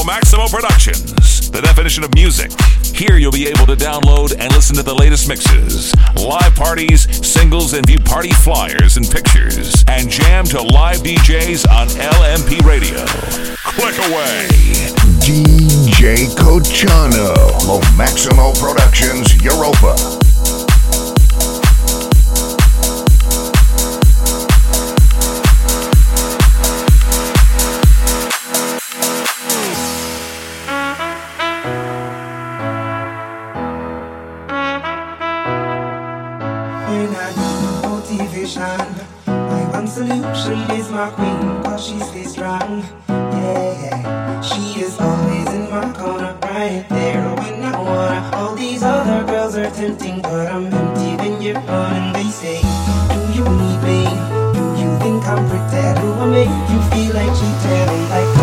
Lo Maximo Productions, the definition of music. Here you'll be able to download and listen to the latest mixes, live parties, singles, and view party flyers and pictures, and jam to live DJs on LMP Radio. Click away. DJ Cochano, Lo Maximo Productions, Europa. Solution is my queen, cause she stays strong. Yeah, she is always in my corner, right there when I wanna. All these other girls are tempting, but I'm empty when you're gone. And they say, Do you need me? Do you think I'm pretty? Do I make you feel like cheating? Like,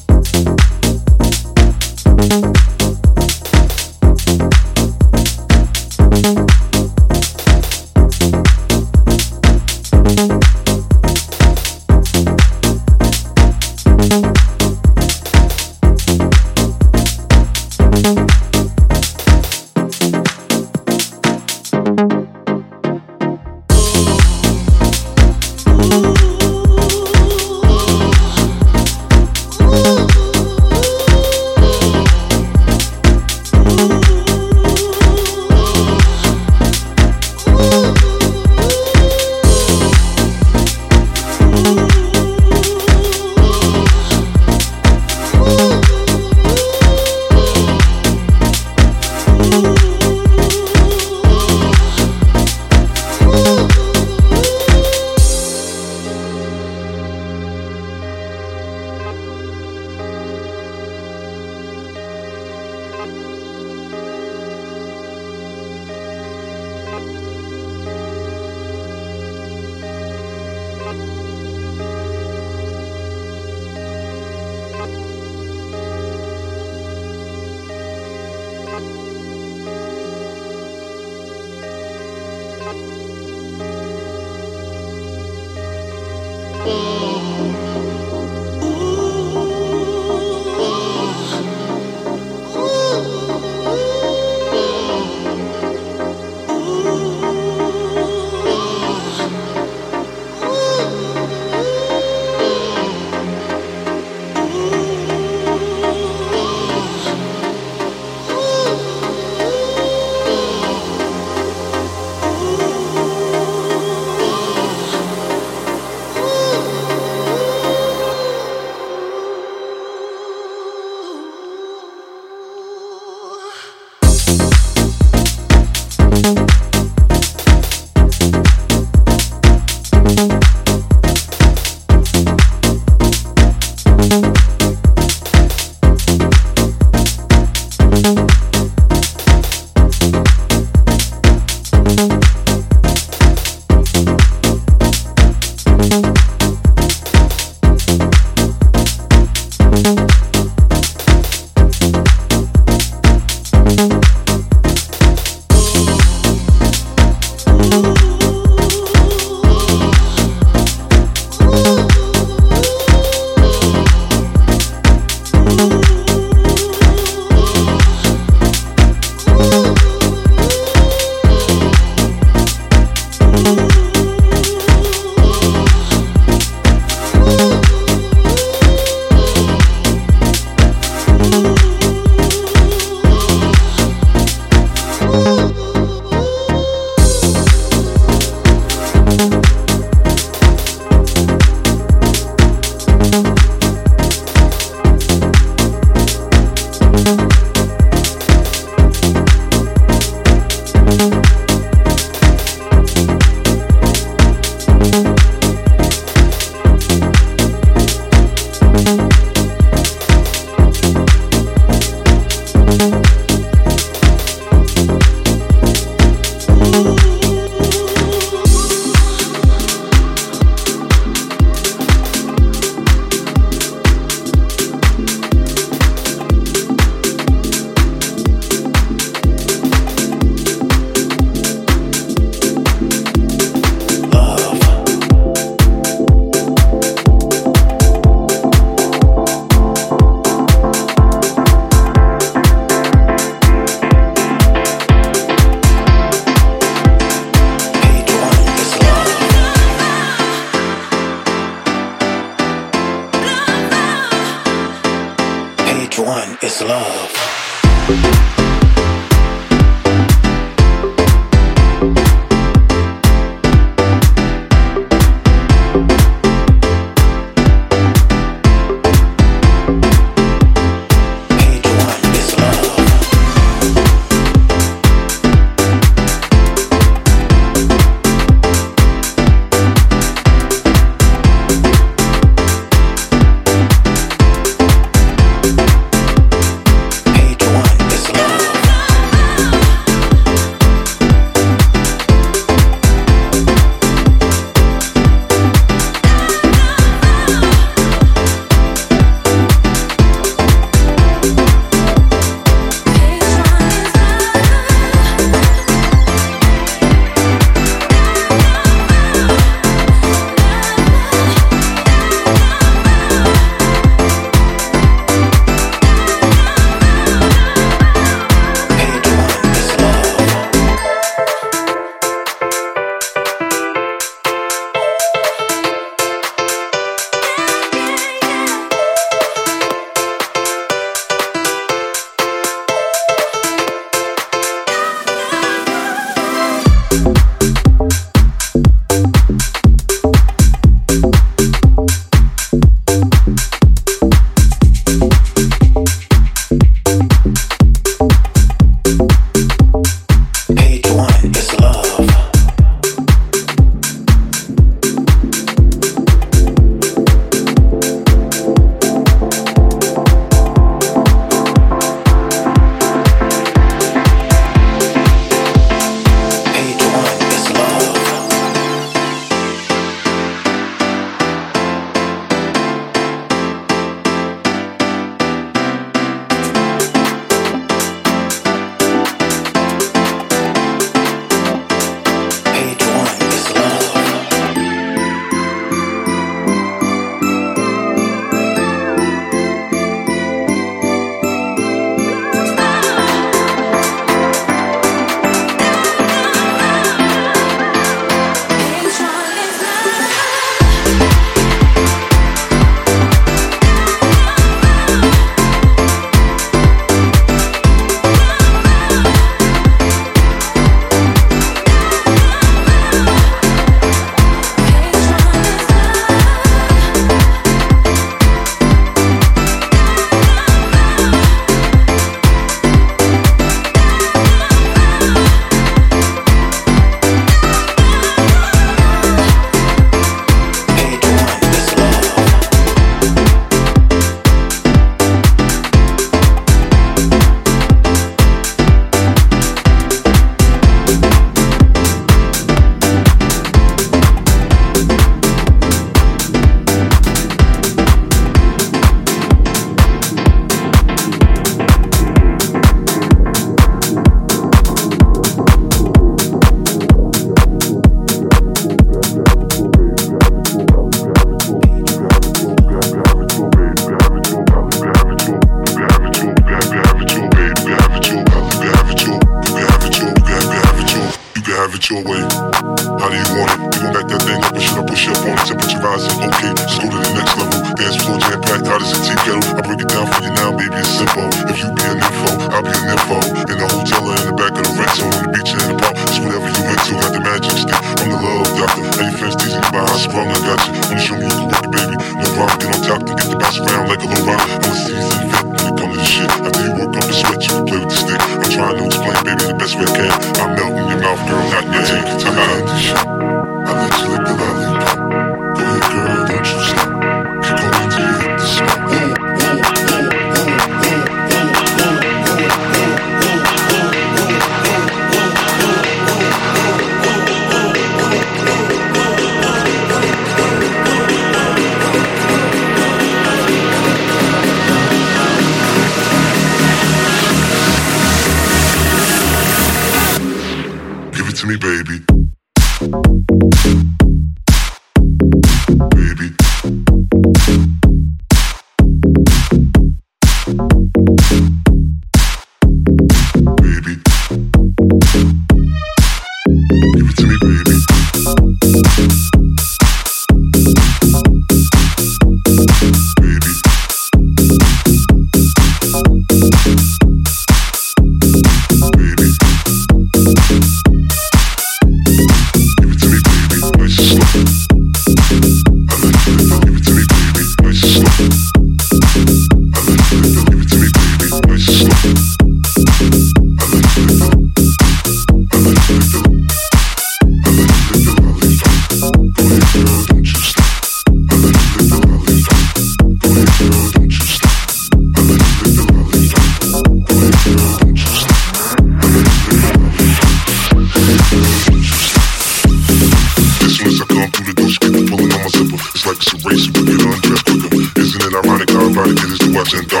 representar.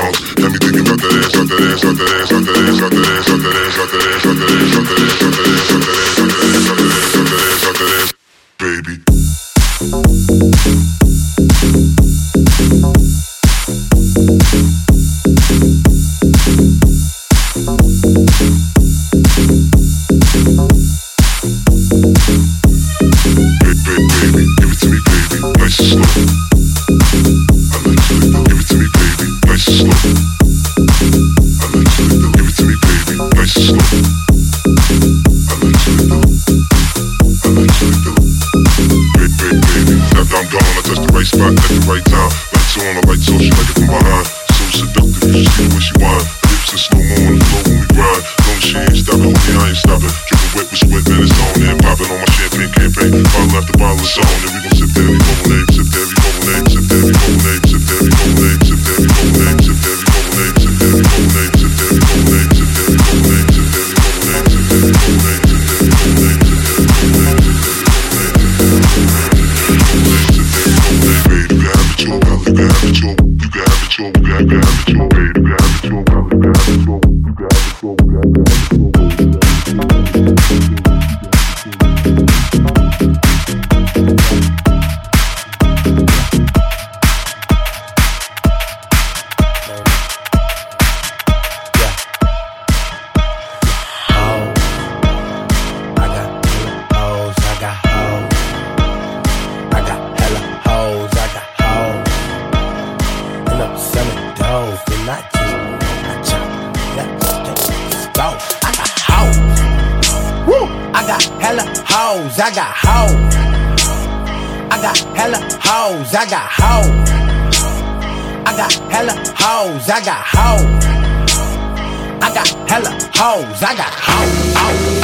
Yo, I got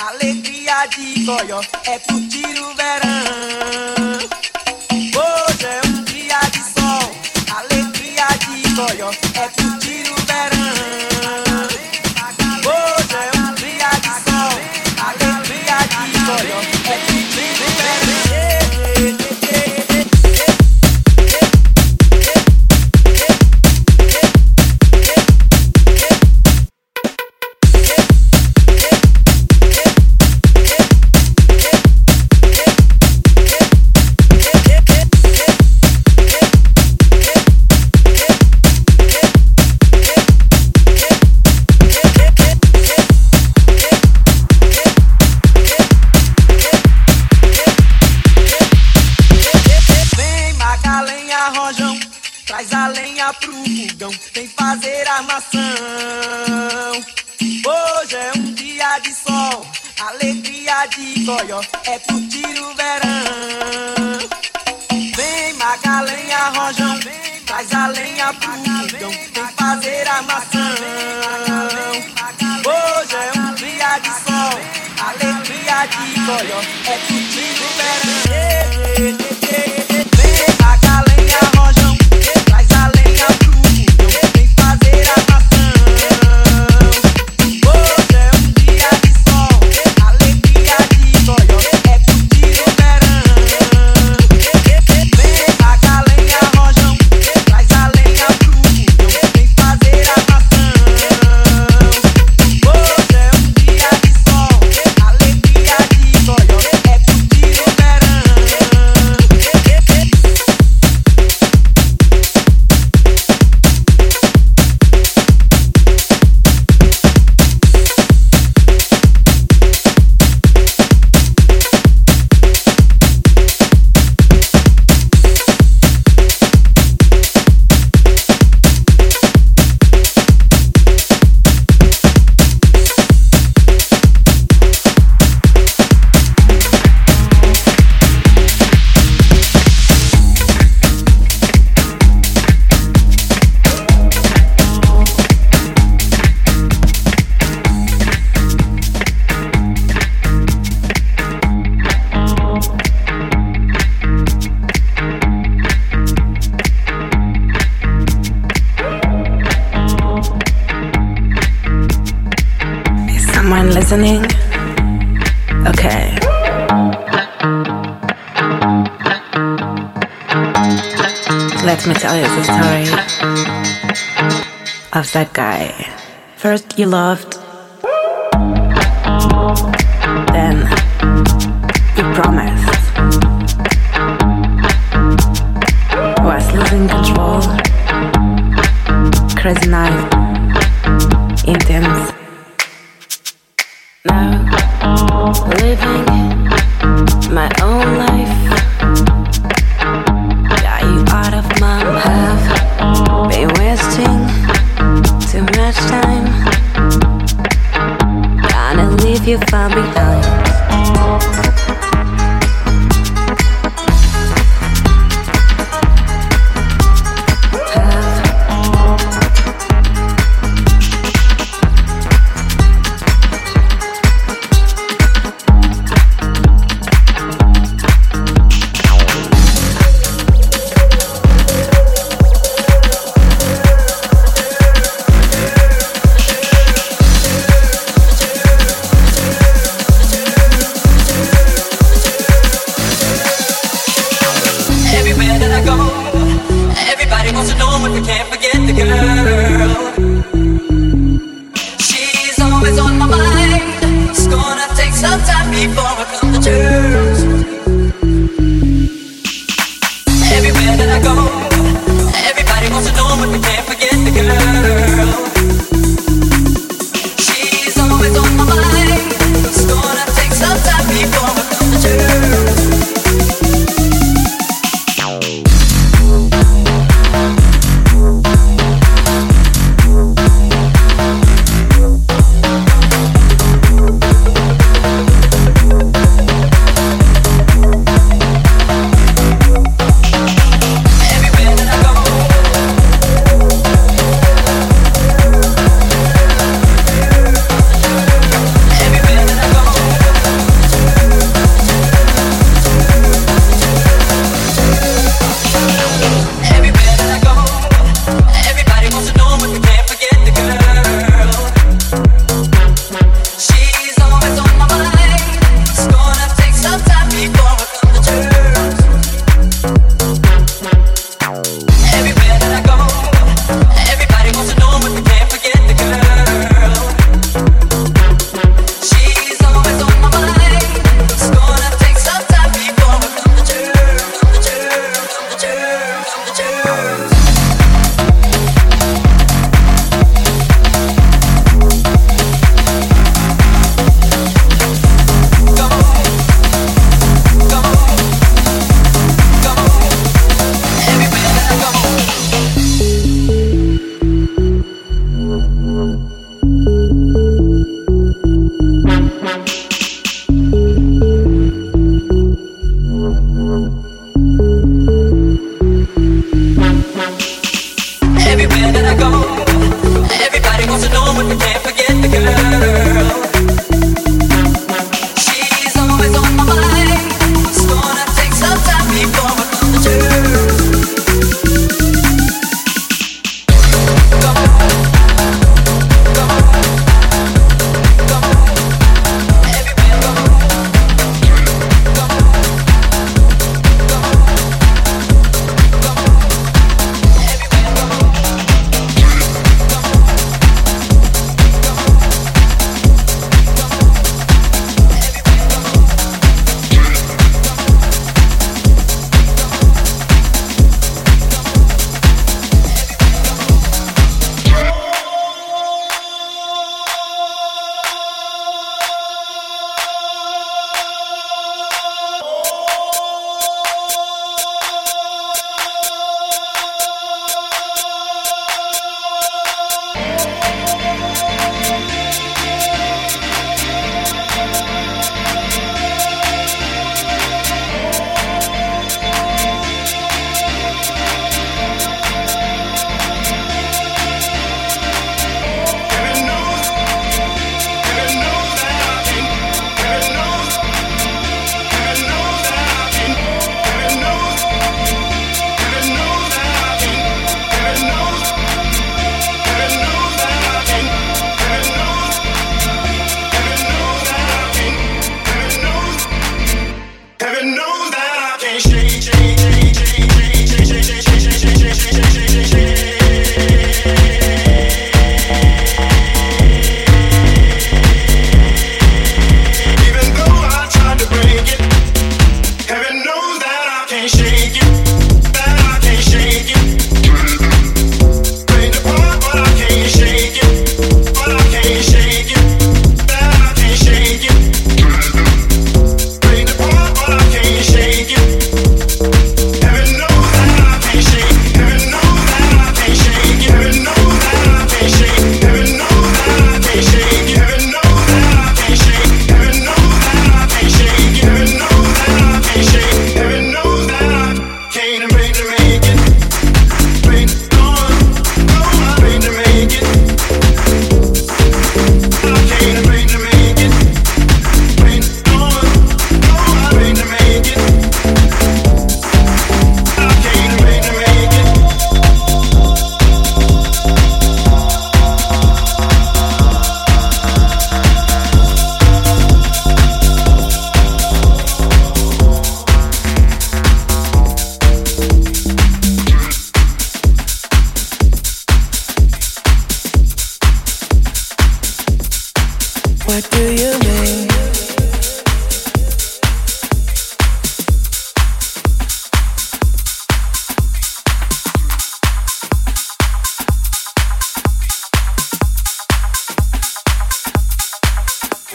Alegria de Goió é curtir o verão. É curtir o verão. Vem magalenha, rojão, traz a lenha pro fogão, vem fazer a maçã. Hoje é um dia de sol, alegria de Goió é curtir tell you the story of that guy. First, you loved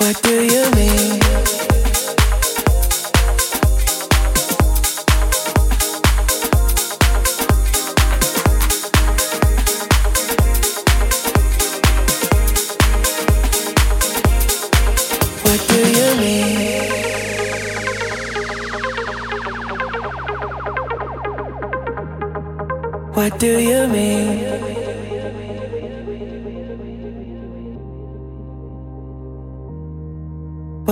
you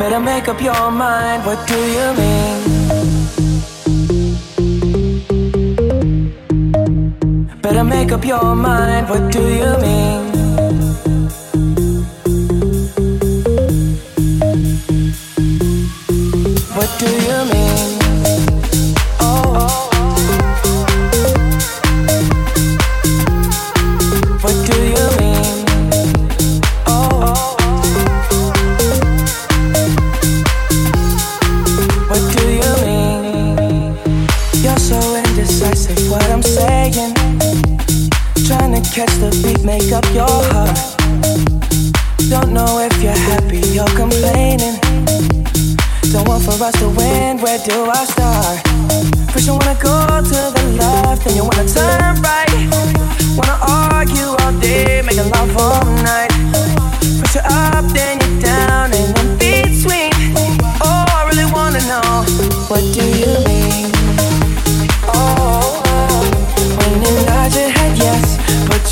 Better make up your mind, what do you mean? Better make up your mind, what do you mean?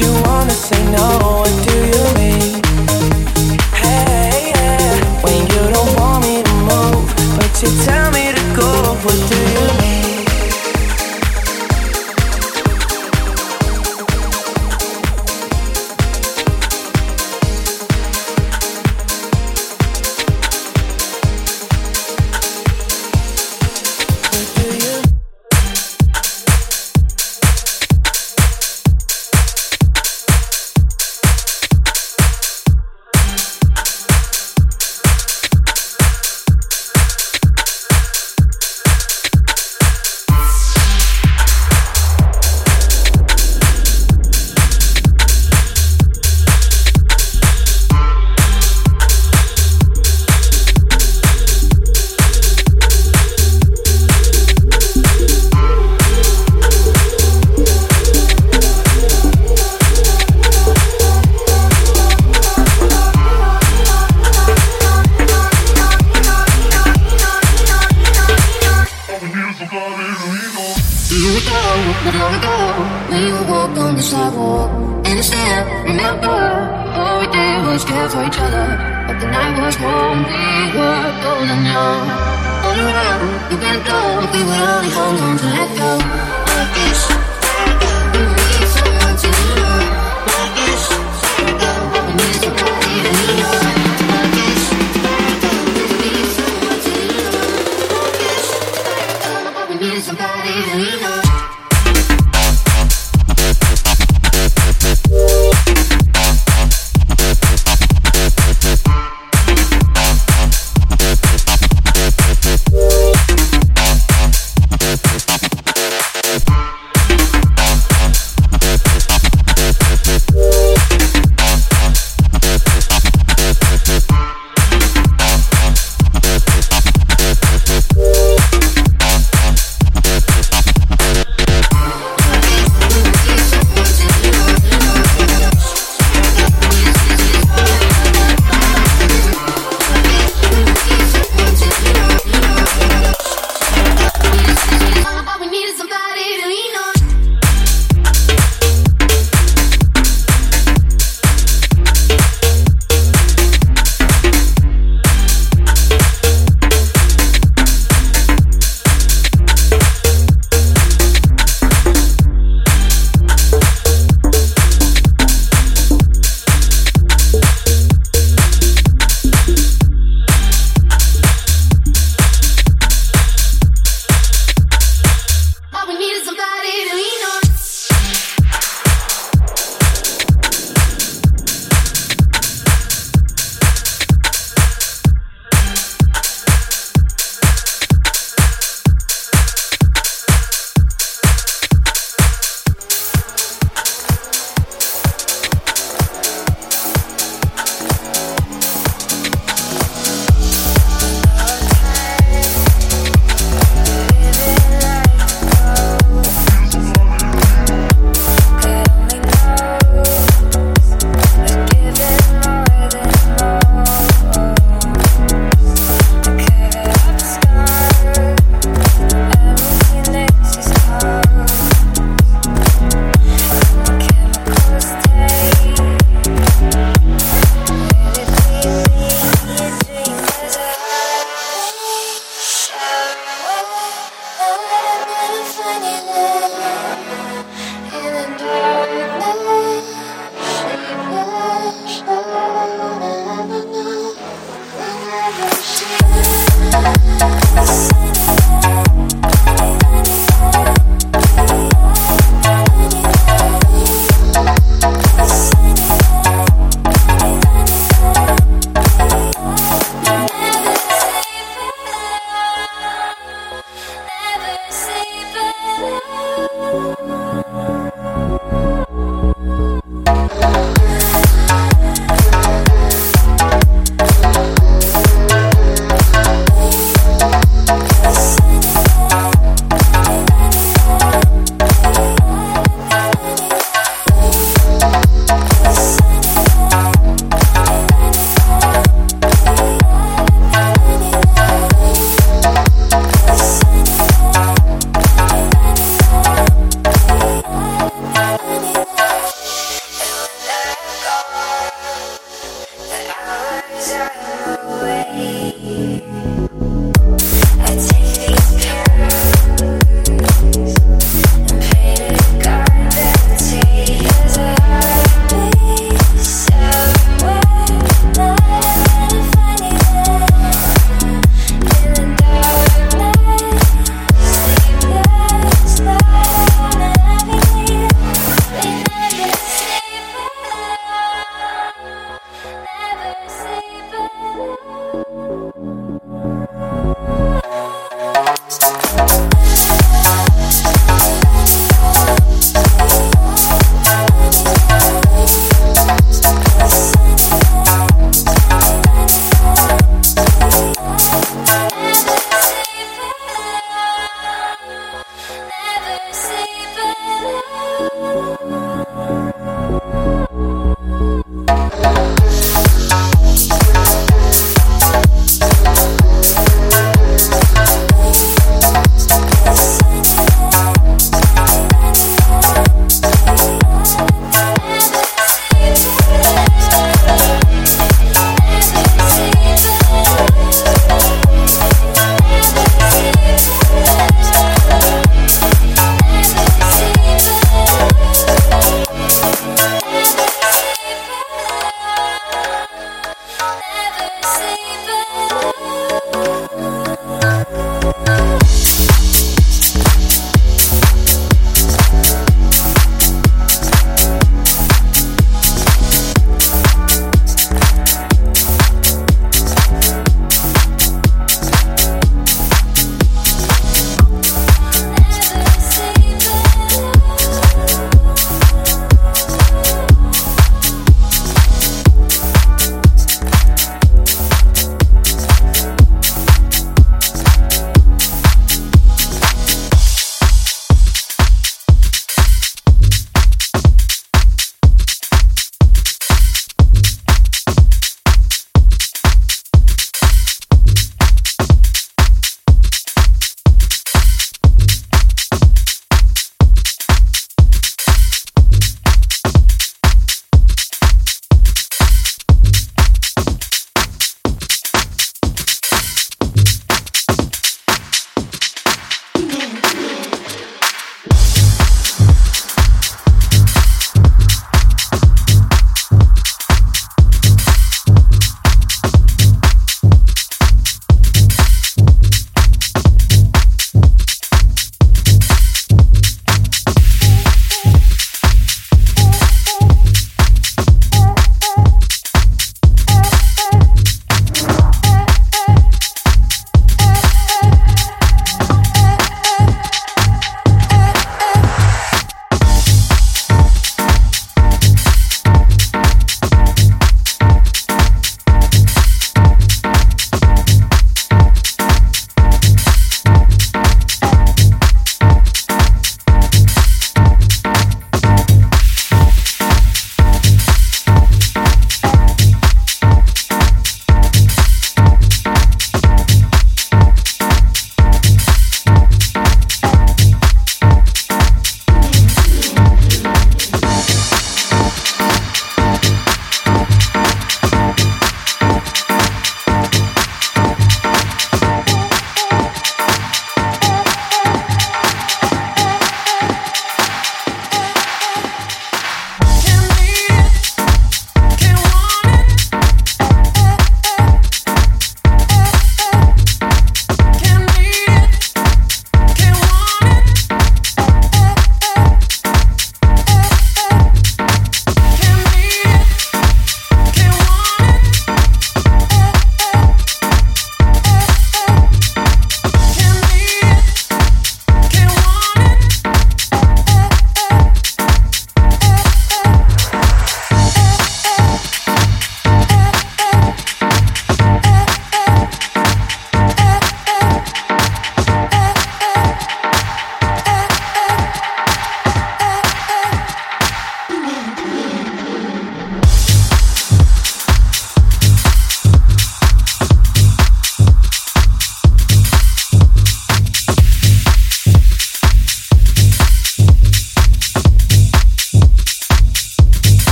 You wanna say no, what do you mean?